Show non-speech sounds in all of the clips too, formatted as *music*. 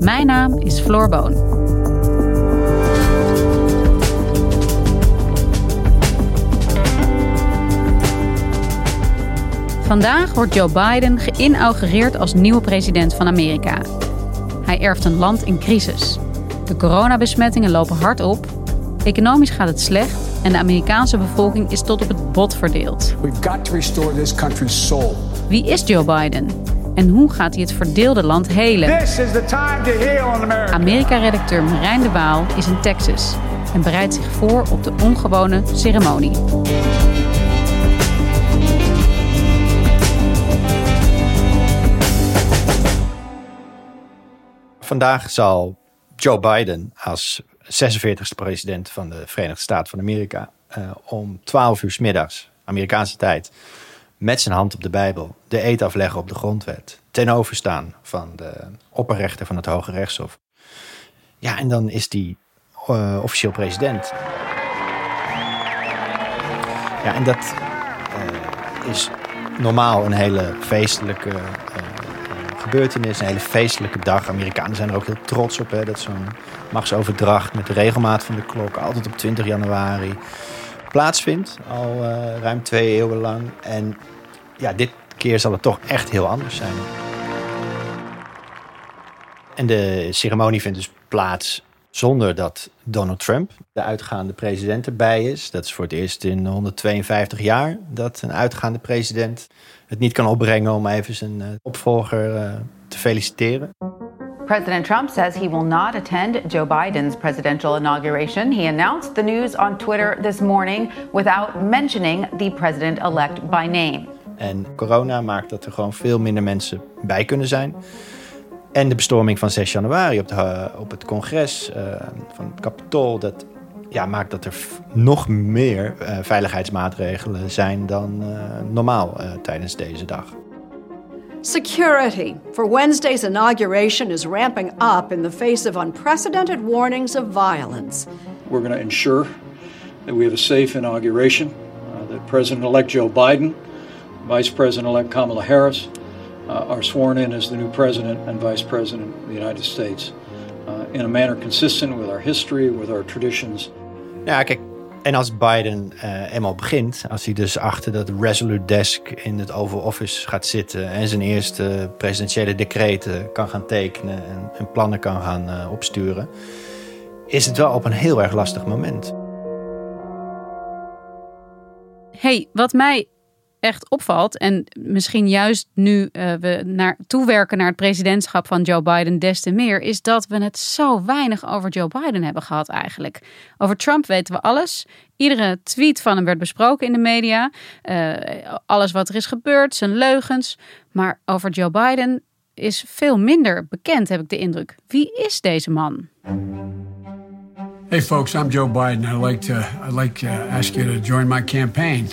Mijn naam is Floor Boon. Vandaag wordt Joe Biden geïnaugureerd als nieuwe president van Amerika. Hij erft een land in crisis. De coronabesmettingen lopen hard op. Economisch gaat het slecht en de Amerikaanse bevolking is tot op het bot verdeeld. We've got to restore this country's soul. Wie is Joe Biden? En hoe gaat hij het verdeelde land helen? This is the time to heal in America. Amerika-redacteur Marijn de Waal is in Texas en bereidt zich voor op de ongewone ceremonie. Vandaag zal Joe Biden als 46e president van de Verenigde Staten van Amerika uh, om 12 uur s middags, Amerikaanse tijd, met zijn hand op de Bijbel de eed afleggen op de grondwet. Ten overstaan van de opperrechter van het Hoge Rechtshof. Ja, en dan is die uh, officieel president. Ja, en dat uh, is normaal een hele feestelijke uh, gebeurtenis, een hele feestelijke dag. Amerikanen zijn er ook heel trots op, hè, dat zo'n machtsoverdracht met de regelmaat van de klok altijd op 20 januari plaatsvindt, al ruim twee eeuwen lang. En ja, dit keer zal het toch echt heel anders zijn. En de ceremonie vindt dus plaats zonder dat Donald Trump, de uitgaande president, erbij is. Dat is voor het eerst in 152 jaar dat een uitgaande president het niet kan opbrengen om even zijn uh, opvolger uh, te feliciteren. President Trump says he will not attend Joe Biden's presidential inauguration. He announced the news on Twitter this morning without mentioning the president elect by name. En corona maakt dat er gewoon veel minder mensen bij kunnen zijn. En de bestorming van 6 januari op, de, op het congres uh, van het Capitool, dat ja, maakt dat er nog meer uh, veiligheidsmaatregelen zijn dan uh, normaal tijdens deze dag. Security for Wednesday's inauguration is ramping up in the face of unprecedented warnings of violence. We're going to ensure that we have a safe inauguration, uh, that President elect Joe Biden, Vice President elect Kamala Harris uh, are sworn in as the new President and Vice President of the United States uh, in a manner consistent with our history, with our traditions. Ja, kijk, En als Biden uh, eenmaal begint, als hij dus achter dat Resolute Desk in het Oval Office gaat zitten en zijn eerste presidentiële decreten kan gaan tekenen en, en plannen kan gaan uh, opsturen, is het wel op een heel erg lastig moment. Hey, wat mij echt opvalt. En misschien juist nu uh, we naar, toewerken naar het presidentschap van Joe Biden des te meer. Is dat we het zo weinig over Joe Biden hebben gehad eigenlijk. Over Trump weten we alles. Iedere tweet van hem werd besproken in de media. Uh, alles wat er is gebeurd, zijn leugens. Maar over Joe Biden is veel minder bekend, heb ik de indruk. Wie is deze man? Hey folks, I'm Joe Biden. I'd like to, I'd like to ask you to join my campaign.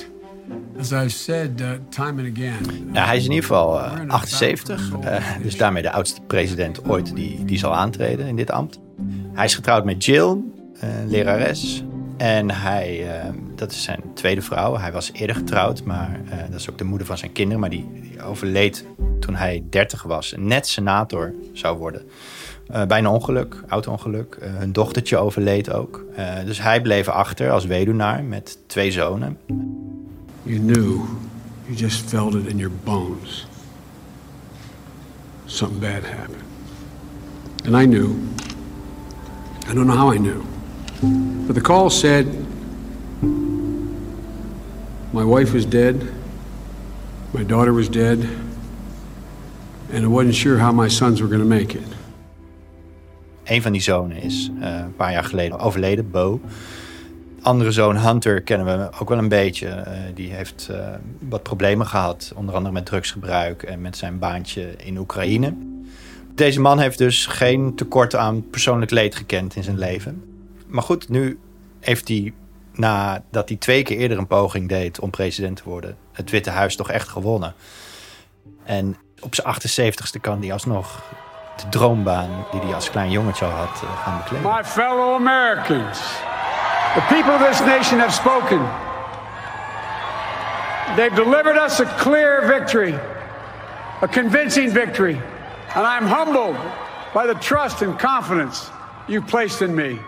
Ja, hij is in ieder geval uh, 78, uh, dus daarmee de oudste president ooit die, die zal aantreden in dit ambt. Hij is getrouwd met Jill, een lerares. En hij, dat is zijn tweede vrouw. Hij was eerder getrouwd, maar dat is ook de moeder van zijn kinderen. Maar die, die overleed toen hij 30 was en net senator zou worden. Uh, bij een ongeluk, auto-ongeluk. Uh, hun dochtertje overleed ook. Uh, dus hij bleef achter als weduwnaar met twee zonen. You knew. You just felt it in your bones. Something bad happened. And I knew. I don't know how I knew. But the call said my wife was dead, my daughter was dead, and I wasn't sure how my sons were going to make it. Een van die zonen is uh, een paar jaar geleden overleden, Bo. Andere zoon Hunter kennen we ook wel een beetje. Uh, die heeft uh, wat problemen gehad, onder andere met drugsgebruik en met zijn baantje in Oekraïne. Deze man heeft dus geen tekort aan persoonlijk leed gekend in zijn leven. Maar goed, nu heeft hij, nadat hij twee keer eerder een poging deed om president te worden, het Witte Huis toch echt gewonnen. En op zijn 78ste kan hij alsnog de droombaan die hij als klein jongetje al had uh, gaan bekleden. My fellow Americans, the people of this nation have spoken. They've delivered us a clear victory, a convincing victory. And I'm humbled by the trust and confidence you placed in me.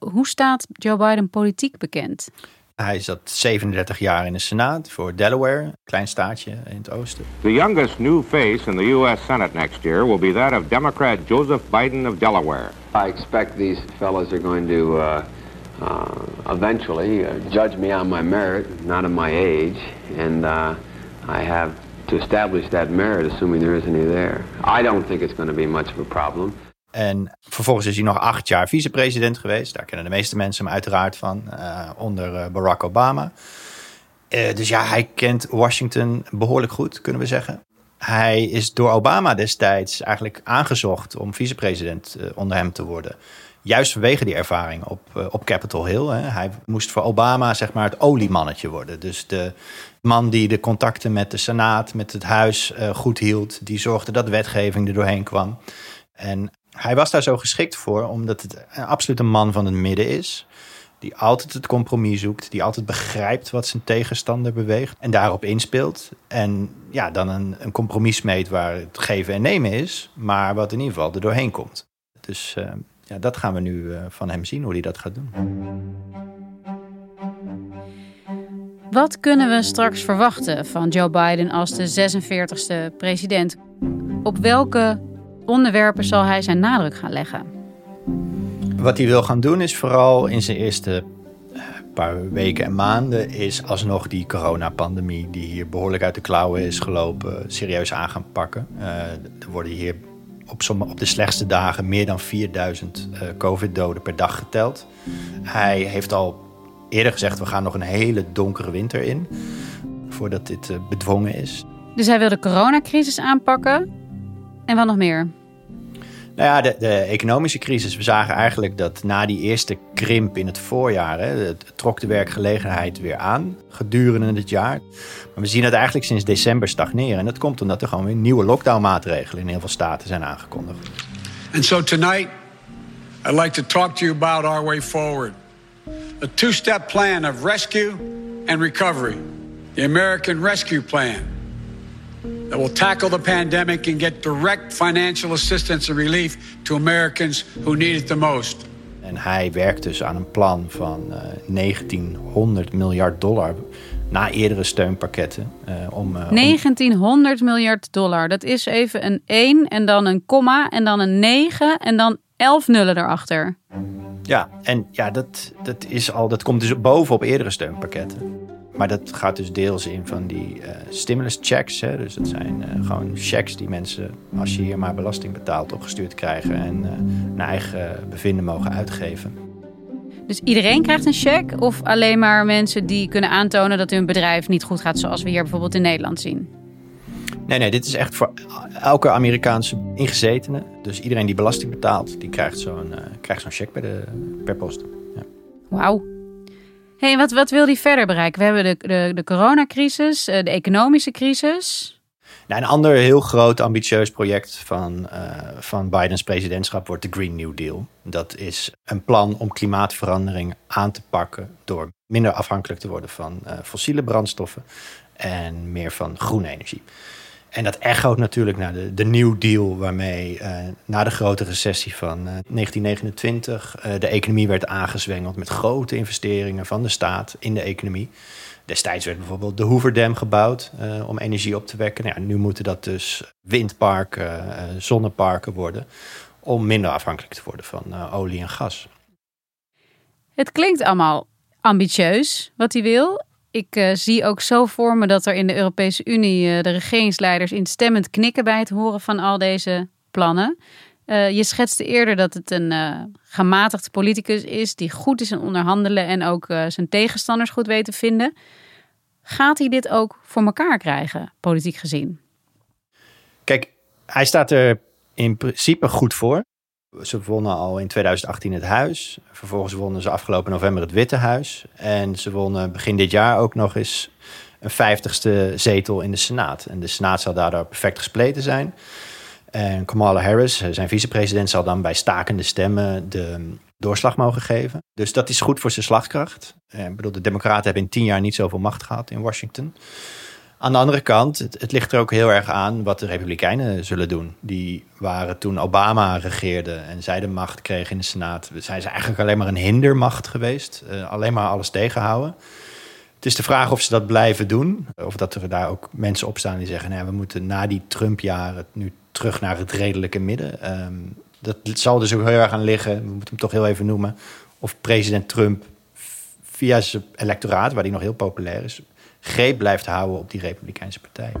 Hoe staat Joe Biden politiek bekend? Hij zat 37 jaar in de Senaat voor Delaware, klein staatje in het oosten. The youngest new face in the U.S. Senate next year will be that of Democrat Joseph Biden of Delaware. I expect these fellows are going to uh, uh, eventually uh, judge me on my merit, not on my age, and uh, I have to establish that merit, assuming there is any there. I don't think it's going to be much of a problem. En vervolgens is hij nog acht jaar vicepresident geweest. Daar kennen de meeste mensen hem uiteraard van, uh, onder uh, Barack Obama. Uh, dus ja, hij kent Washington behoorlijk goed, kunnen we zeggen. Hij is door Obama destijds eigenlijk aangezocht om vicepresident onder hem te worden. Juist vanwege die ervaring op, op Capitol Hill. Hè. Hij moest voor Obama zeg maar het oliemannetje worden. Dus de man die de contacten met de Senaat, met het Huis goed hield. Die zorgde dat wetgeving er doorheen kwam. En hij was daar zo geschikt voor, omdat het een absolute man van het midden is. Die altijd het compromis zoekt, die altijd begrijpt wat zijn tegenstander beweegt en daarop inspeelt. En ja, dan een, een compromis meet waar het geven en nemen is, maar wat in ieder geval er doorheen komt. Dus uh, ja, dat gaan we nu uh, van hem zien, hoe hij dat gaat doen. Wat kunnen we straks verwachten van Joe Biden als de 46e president? Op welke onderwerpen zal hij zijn nadruk gaan leggen? Wat hij wil gaan doen is vooral in zijn eerste eh, paar weken en maanden is alsnog die coronapandemie die hier behoorlijk uit de klauwen is gelopen serieus aan gaan pakken. Uh, er worden hier op, sommige, op de slechtste dagen meer dan 4000 uh, covid-doden per dag geteld. Hij heeft al eerder gezegd we gaan nog een hele donkere winter in voordat dit uh, bedwongen is. Dus hij wil de coronacrisis aanpakken en wat nog meer? Nou ja, de, de, economische crisis. We zagen eigenlijk dat na die eerste krimp in het voorjaar... Hè, het trok de werkgelegenheid weer aan gedurende het jaar. Maar we zien het eigenlijk sinds december stagneren. En dat komt omdat er gewoon weer nieuwe lockdownmaatregelen... in heel veel staten zijn aangekondigd. And so tonight, I'd like to talk to you about our way forward. A two-step plan of rescue and recovery. The American Rescue Plan that will tackle the pandemic and get direct financial assistance and relief to Americans who need it the most. En hij werkt dus aan een plan van uh, eh, 1900 miljard dollar na eerdere steunpakketten. Uh, om, uh, 1900 om... miljard dollar. Dat is even een 1 en dan een komma en dan een 9 en dan 11 nullen erachter. Ja, en ja, dat, dat, is al, dat komt dus bovenop eerdere steunpakketten. Maar dat gaat dus deels in van die uh, stimulus checks. Hè? Dus dat zijn uh, gewoon checks die mensen, als je hier maar belasting betaalt, opgestuurd krijgen en uh, naar eigen bevinden mogen uitgeven. Dus iedereen krijgt een check of alleen maar mensen die kunnen aantonen dat hun bedrijf niet goed gaat, zoals we hier bijvoorbeeld in Nederland zien? Nee, nee, dit is echt voor elke Amerikaanse ingezetene. Dus iedereen die belasting betaalt, die krijgt zo'n krijgt zo'n check bij de, per post. Ja. Wauw hey, wat, wat wil hij verder bereiken? We hebben de, de, de coronacrisis, eh, de economische crisis. Nou, een ander heel groot ambitieus project van, uh, van Bidens presidentschap wordt de Green New Deal. Dat is een plan om klimaatverandering aan te pakken door minder afhankelijk te worden van uh, fossiele brandstoffen en meer van groene energie. En dat echoot natuurlijk naar de, de New Deal, waarmee uh, na de grote recessie van uh, 1929 uh, de economie werd aangezwengeld met grote investeringen van de staat in de economie. Destijds werd bijvoorbeeld de Hoeverdam gebouwd om energie op te wekken. Nou ja, nu moeten dat dus windparken, zonneparken worden om minder afhankelijk te worden van olie en gas. Het klinkt allemaal ambitieus wat hij wil. Ik uh, zie ook zo voor me dat er in de Europese Unie uh, de regeringsleiders instemmend knikken bij het horen van al deze plannen. Uh, je schetste eerder dat het een gematigd politicus is die goed is in onderhandelen en ook zijn tegenstanders goed weet te vinden. Gaat hij dit ook voor elkaar krijgen, politiek gezien? Kijk, hij staat er in principe goed voor. Ze wonnen al in 2018 het huis. Vervolgens wonnen ze afgelopen november het Witte Huis. En ze wonnen begin dit jaar ook nog eens een vijftigste zetel in de Senaat. En de Senaat zal daardoor perfect gespleten zijn. En Kamala Harris, zijn vicepresident, zal dan bij stakende stemmen de doorslag mogen geven. Dus dat is goed voor zijn slagkracht. Ik bedoel, de Democraten hebben in tien jaar niet zoveel macht gehad in Washington. Aan de andere kant, het, ligt er ook heel erg aan wat de Republikeinen zullen doen. Die waren toen Obama regeerde en zij de macht kregen in de Senaat. Zijn ze eigenlijk alleen maar een hindermacht geweest. Uh, alleen maar alles tegenhouden. Het is de vraag of ze dat blijven doen. Of dat er daar ook mensen op staan die zeggen: nou, we moeten na die Trump-jaren nu terug naar het redelijke midden. Um, dat zal dus ook heel erg aan liggen. We moeten hem toch heel even noemen. Of president Trump via zijn electoraat, waar hij nog heel populair is, greep blijft houden op die Republikeinse partij.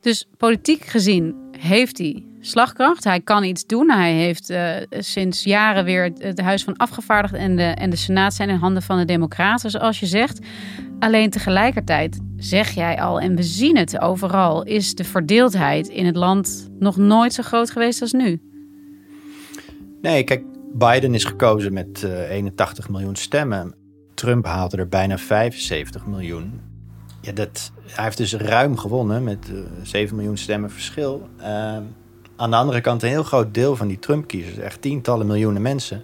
Dus politiek gezien heeft hij slagkracht. Hij kan iets doen. Hij heeft uh, sinds jaren weer het, Huis van Afgevaardigden en de, en de Senaat zijn in handen van de Democraten, zoals je zegt. Alleen tegelijkertijd zeg jij al, en we zien het overal, is de verdeeldheid in het land nog nooit zo groot geweest als nu. Nee, kijk, Biden is gekozen met uh, eh, 81 miljoen stemmen. Trump haalde er bijna 75 miljoen. Ja, dat, hij heeft dus ruim gewonnen met uh, eh, 7 miljoen stemmen verschil. Uh, aan de andere kant, een heel groot deel van die Trump-kiezers, echt tientallen miljoenen mensen,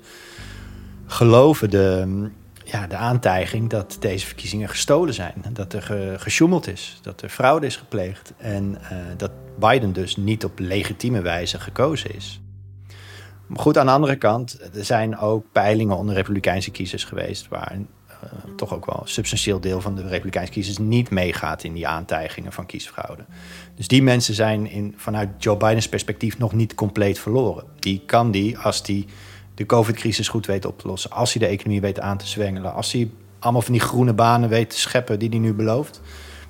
geloven de, ja, de aantijging dat deze verkiezingen gestolen zijn. Dat er ge, gesjoemeld is, dat er fraude is gepleegd en uh, dat Biden dus niet op legitieme wijze gekozen is. Maar goed, aan de andere kant, er zijn ook peilingen onder Republikeinse kiezers geweest. waar uh, toch ook wel een substantieel deel van de Republikeinse kiezers niet meegaat in die aantijgingen van kiesfraude. Dus die mensen zijn in, vanuit Joe Bidens perspectief nog niet compleet verloren. Die kan die, als die de COVID-crisis goed weet op te lossen, als hij de economie weet aan te zwengelen, als hij allemaal van die groene banen weet te scheppen die hij nu belooft,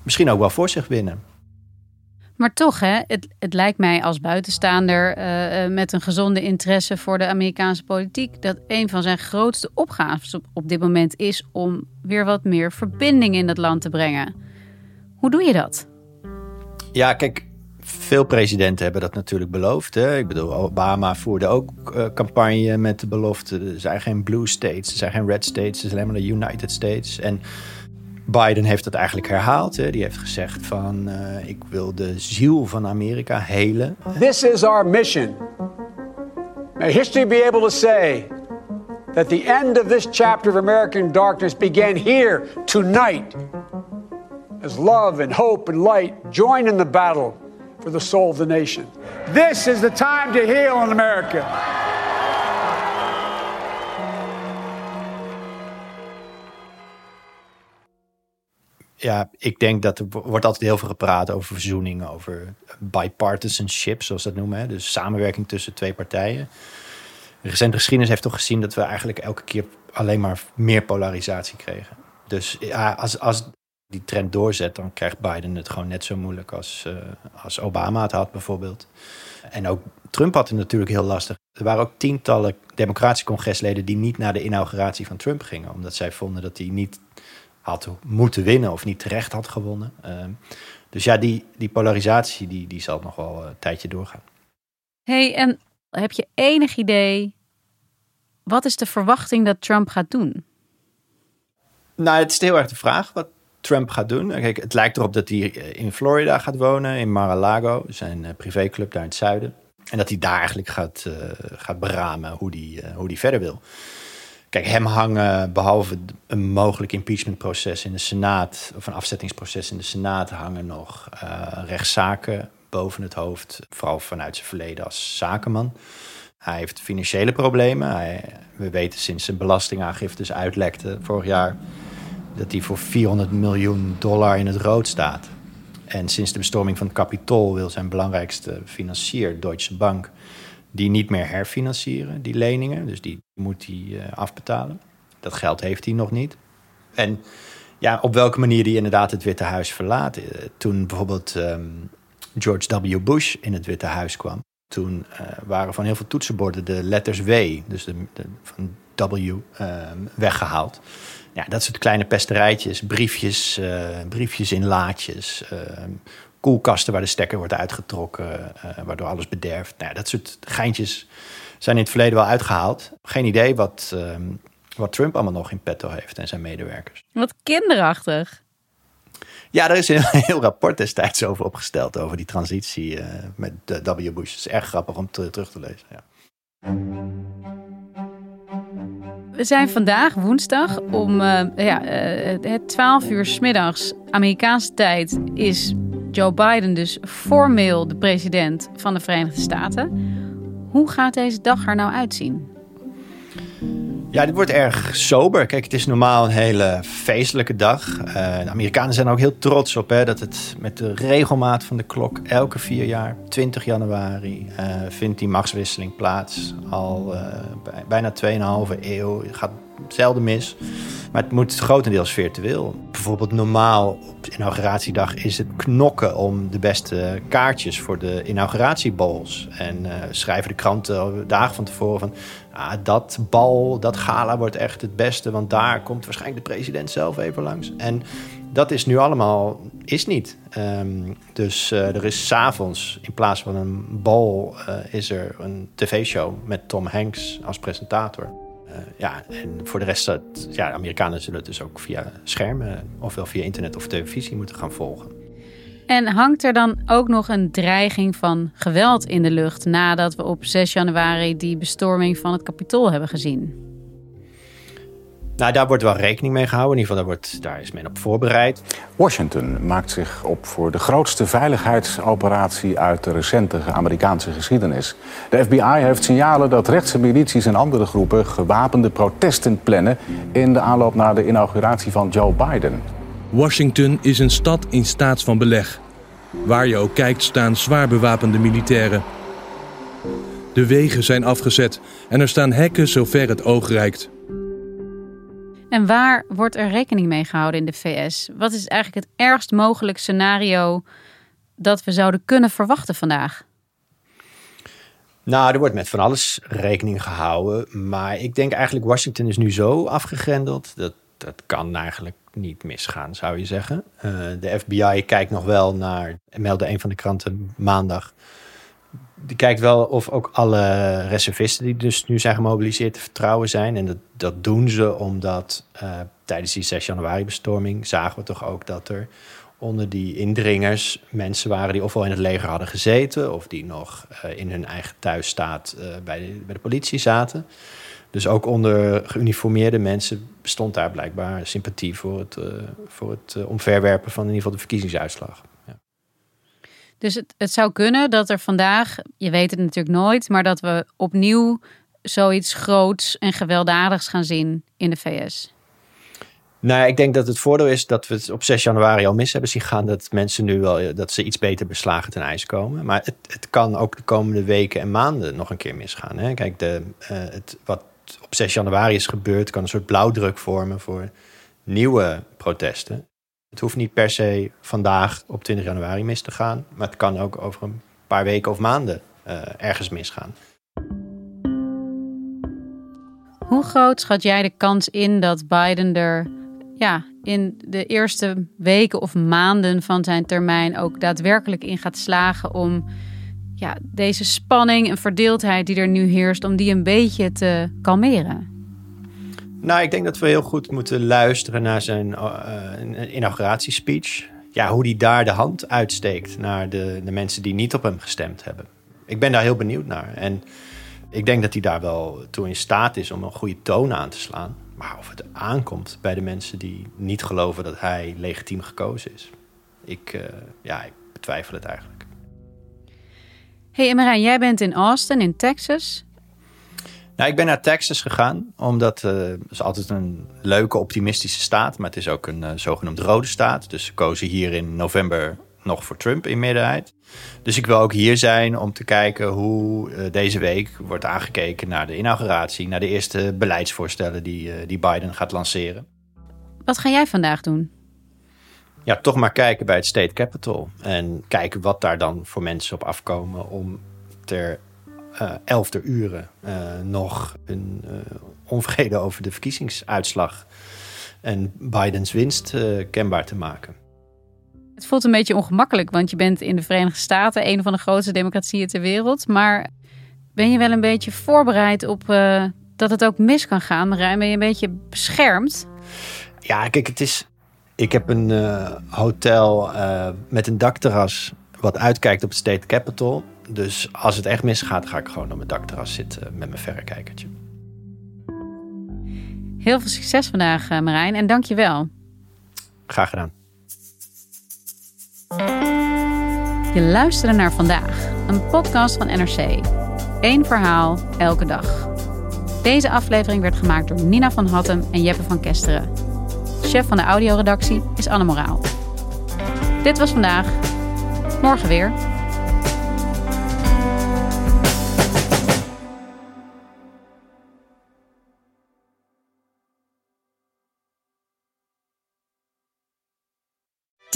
misschien ook wel voor zich winnen. Maar toch, hè, het, het lijkt mij als buitenstaander uh, met een gezonde interesse voor de Amerikaanse politiek, dat een van zijn grootste opgaves op, dit moment is om weer wat meer verbinding in het land te brengen. Hoe doe je dat? Ja, kijk, veel presidenten hebben dat natuurlijk beloofd. Hè? Ik bedoel, Obama voerde ook uh, campagne met de belofte. Er zijn geen blue states, er zijn geen red states, er zijn alleen maar de United States. En Biden heeft dat eigenlijk herhaald. Hè. Die heeft gezegd van uh, ik wil de ziel van Amerika helen. This is our mission. May history be able to say that the end of this chapter of American darkness began here tonight. As love and hope and light join in the battle for the soul of the nation. This is the time to heal in America. Ja, ik denk dat er wordt altijd heel veel gepraat over verzoening, over bipartisanship, zoals dat noemen. Hè? Dus samenwerking tussen twee partijen. De recente geschiedenis heeft toch gezien dat we eigenlijk elke keer alleen maar meer polarisatie kregen. Dus ja, als, als die trend doorzet, dan krijgt Biden het gewoon net zo moeilijk als, uh, als Obama het had bijvoorbeeld. En ook Trump had het natuurlijk heel lastig. Er waren ook tientallen democratische congresleden die niet naar de inauguratie van Trump gingen, omdat zij vonden dat hij niet had moeten winnen of niet terecht had gewonnen. Ehm, dus ja, die, die polarisatie die, die zal nog wel een tijdje doorgaan. hey, en heb je enig idee, wat is de verwachting dat Trump gaat doen? Nou, het is heel erg de vraag wat Trump gaat doen. Kijk, het lijkt erop dat hij in Florida gaat wonen, in Mar-a-Lago, zijn eh, privéclub daar in het zuiden. En dat hij daar eigenlijk gaat, uh, gaat beramen hoe hij uh, hoe die verder wil. Kijk, hem hangen, behalve een mogelijk impeachmentproces in de Senaat, of een afzettingsproces in de Senaat, hangen nog uh, rechtszaken boven het hoofd. Vooral vanuit zijn verleden als zakenman. Hij heeft financiële problemen. We weten sinds zijn belastingaangiftes uitlekte vorig jaar dat hij voor 400 miljoen dollar in het rood staat. En sinds de bestorming van het Capitool wil zijn belangrijkste financier, Deutsche Bank, die niet meer herfinancieren, die leningen. Dus die moet hij uh, afbetalen. Dat geld heeft hij nog niet. En ja, op welke manier hij inderdaad het Witte Huis verlaat. Uh, toen bijvoorbeeld um, George W. Bush in het Witte Huis kwam. Toen uh, waren van heel veel toetsenborden de letters W, dus de, van W, ehm, weggehaald. Ja, dat soort kleine pesterijtjes, briefjes, briefjes in laadjes, uh, koelkasten waar de stekker wordt uitgetrokken, uh, waardoor alles bederft. Nou, dat soort geintjes zijn in het verleden wel uitgehaald. Geen idee wat, ehm, wat Trump allemaal nog in petto heeft en zijn medewerkers. Wat kinderachtig. Ja, er is een *laughs* heel rapport destijds over opgesteld over die transitie met W. Bush. Het is erg grappig om terug te lezen. Ja. We zijn vandaag woensdag om uh, ja, uh, 12 uur middags Amerikaanse tijd is Joe Biden dus formeel de president van de Verenigde Staten. Hoe gaat deze dag er nou uitzien? Ja, dit wordt erg sober. Kijk, het is normaal een hele feestelijke dag. Uh, de Amerikanen zijn er ook heel trots op hè, dat het met de regelmaat van de klok elke vier jaar, 20 januari, uh, vindt die machtswisseling plaats. Al uh, bijna 2,5 eeuw. Het gaat zelden mis. Maar het moet grotendeels virtueel. Bijvoorbeeld normaal op inauguratiedag is het knokken om de beste kaartjes voor de inauguratiebowls. En uh, schrijven de kranten dagen van tevoren van... Ah, dat bal, dat gala wordt echt het beste, want daar komt waarschijnlijk de president zelf even langs. En dat is nu allemaal, is niet. Um, dus uh, er is s'avonds, in plaats van een bal, uh, is er een tv-show met Tom Hanks als presentator. Uh, ja, en voor de rest, ja, de Amerikanen zullen het dus ook via schermen, ofwel via internet of televisie moeten gaan volgen. En hangt er dan ook nog een dreiging van geweld in de lucht nadat we op 6 januari die bestorming van het kapitool hebben gezien? Nou, daar wordt wel rekening mee gehouden. In ieder geval, daar, wordt, daar is men op voorbereid. Washington maakt zich op voor de grootste veiligheidsoperatie uit de recente Amerikaanse geschiedenis. De FBI heeft signalen dat rechtse milities en andere groepen gewapende protesten plannen in de aanloop naar de inauguratie van Joe Biden. Washington is een stad in staat van beleg. Waar je ook kijkt staan zwaar bewapende militairen. De wegen zijn afgezet en er staan hekken zover het oog reikt. En waar wordt er rekening mee gehouden in de VS? Wat is eigenlijk het ergst mogelijk scenario dat we zouden kunnen verwachten vandaag? Nou, er wordt met van alles rekening gehouden. Maar ik denk eigenlijk Washington is nu zo afgegrendeld. Dat, dat kan eigenlijk niet misgaan, zou je zeggen. Uh, de FBI kijkt nog wel naar, meldde een van de kranten maandag. Die kijkt wel of ook alle reservisten die dus nu zijn gemobiliseerd te vertrouwen zijn. En dat, dat doen ze omdat uh, tijdens die 6 januari bestorming zagen we toch ook dat er onder die indringers mensen waren die ofwel in het leger hadden gezeten of die nog uh, in hun eigen thuisstaat uh, bij, de, bij de politie zaten. Dus ook onder geuniformeerde mensen bestond daar blijkbaar sympathie voor het, voor het omverwerpen van in ieder geval de verkiezingsuitslag. Ja. Dus het, het zou kunnen dat er vandaag, je weet het natuurlijk nooit, maar dat we opnieuw zoiets groots en gewelddadigs gaan zien in de VS. Nou, ik denk dat het voordeel is dat we het op 6 januari al mis hebben zien gaan. Dat mensen nu wel dat ze iets beter beslagen ten ijs komen. Maar het, het kan ook de komende weken en maanden nog een keer misgaan. Hè? Kijk, de, uh, het, wat op 6 januari is gebeurd, kan een soort blauwdruk vormen voor nieuwe protesten. Het hoeft niet per se vandaag op 20 januari mis te gaan, maar het kan ook over een paar weken of maanden uh, ergens misgaan. Hoe groot schat jij de kans in dat Biden er ja, in de eerste weken of maanden van zijn termijn ook daadwerkelijk in gaat slagen om ja, deze spanning en verdeeldheid die er nu heerst, om die een beetje te kalmeren? Nou, ik denk dat we heel goed moeten luisteren naar zijn uh, inauguratiespeech. Ja, hoe hij daar de hand uitsteekt naar de, de mensen die niet op hem gestemd hebben. Ik ben daar heel benieuwd naar. En ik denk dat hij daar wel toe in staat is om een goede toon aan te slaan. Maar of het aankomt bij de mensen die niet geloven dat hij legitiem gekozen is. Ik, uh, ja, ik betwijfel het eigenlijk. Hey Marijn, jij bent in Austin, in Texas. Nou, ik ben naar Texas gegaan, omdat uh, het is altijd een leuke, optimistische staat. Maar het is ook een uh, zogenoemd rode staat. Dus ze kozen hier in november nog voor Trump in meerderheid. Dus ik wil ook hier zijn om te kijken hoe uh, deze week wordt aangekeken naar de inauguratie, naar de eerste beleidsvoorstellen die, uh, die Biden gaat lanceren. Wat ga jij vandaag doen? Ja, toch maar kijken bij het State Capitol. En kijken wat daar dan voor mensen op afkomen om ter uh, elfde uren nog een onvrede over de verkiezingsuitslag en Bidens winst kenbaar te maken. Het voelt een beetje ongemakkelijk, want je bent in de Verenigde Staten een van de grootste democratieën ter wereld. Maar ben je wel een beetje voorbereid op dat het ook mis kan gaan, Marijn? Ben je een beetje beschermd? Ja, kijk, het is. Ik heb een uh, hotel uh, met een dakterras wat uitkijkt op het State Capitol. Dus als het echt misgaat, ga ik gewoon op mijn dakterras zitten met mijn verrekijkertje. Heel veel succes vandaag, uh, Marijn, en dank je wel. Graag gedaan. Je luisterde naar vandaag, een podcast van NRC. Eén verhaal, elke dag. Deze aflevering werd gemaakt door Nina van Hattem en Jeppe van Kesteren. Chef van de audioredactie is Anne Moraal. Dit was vandaag. Morgen weer.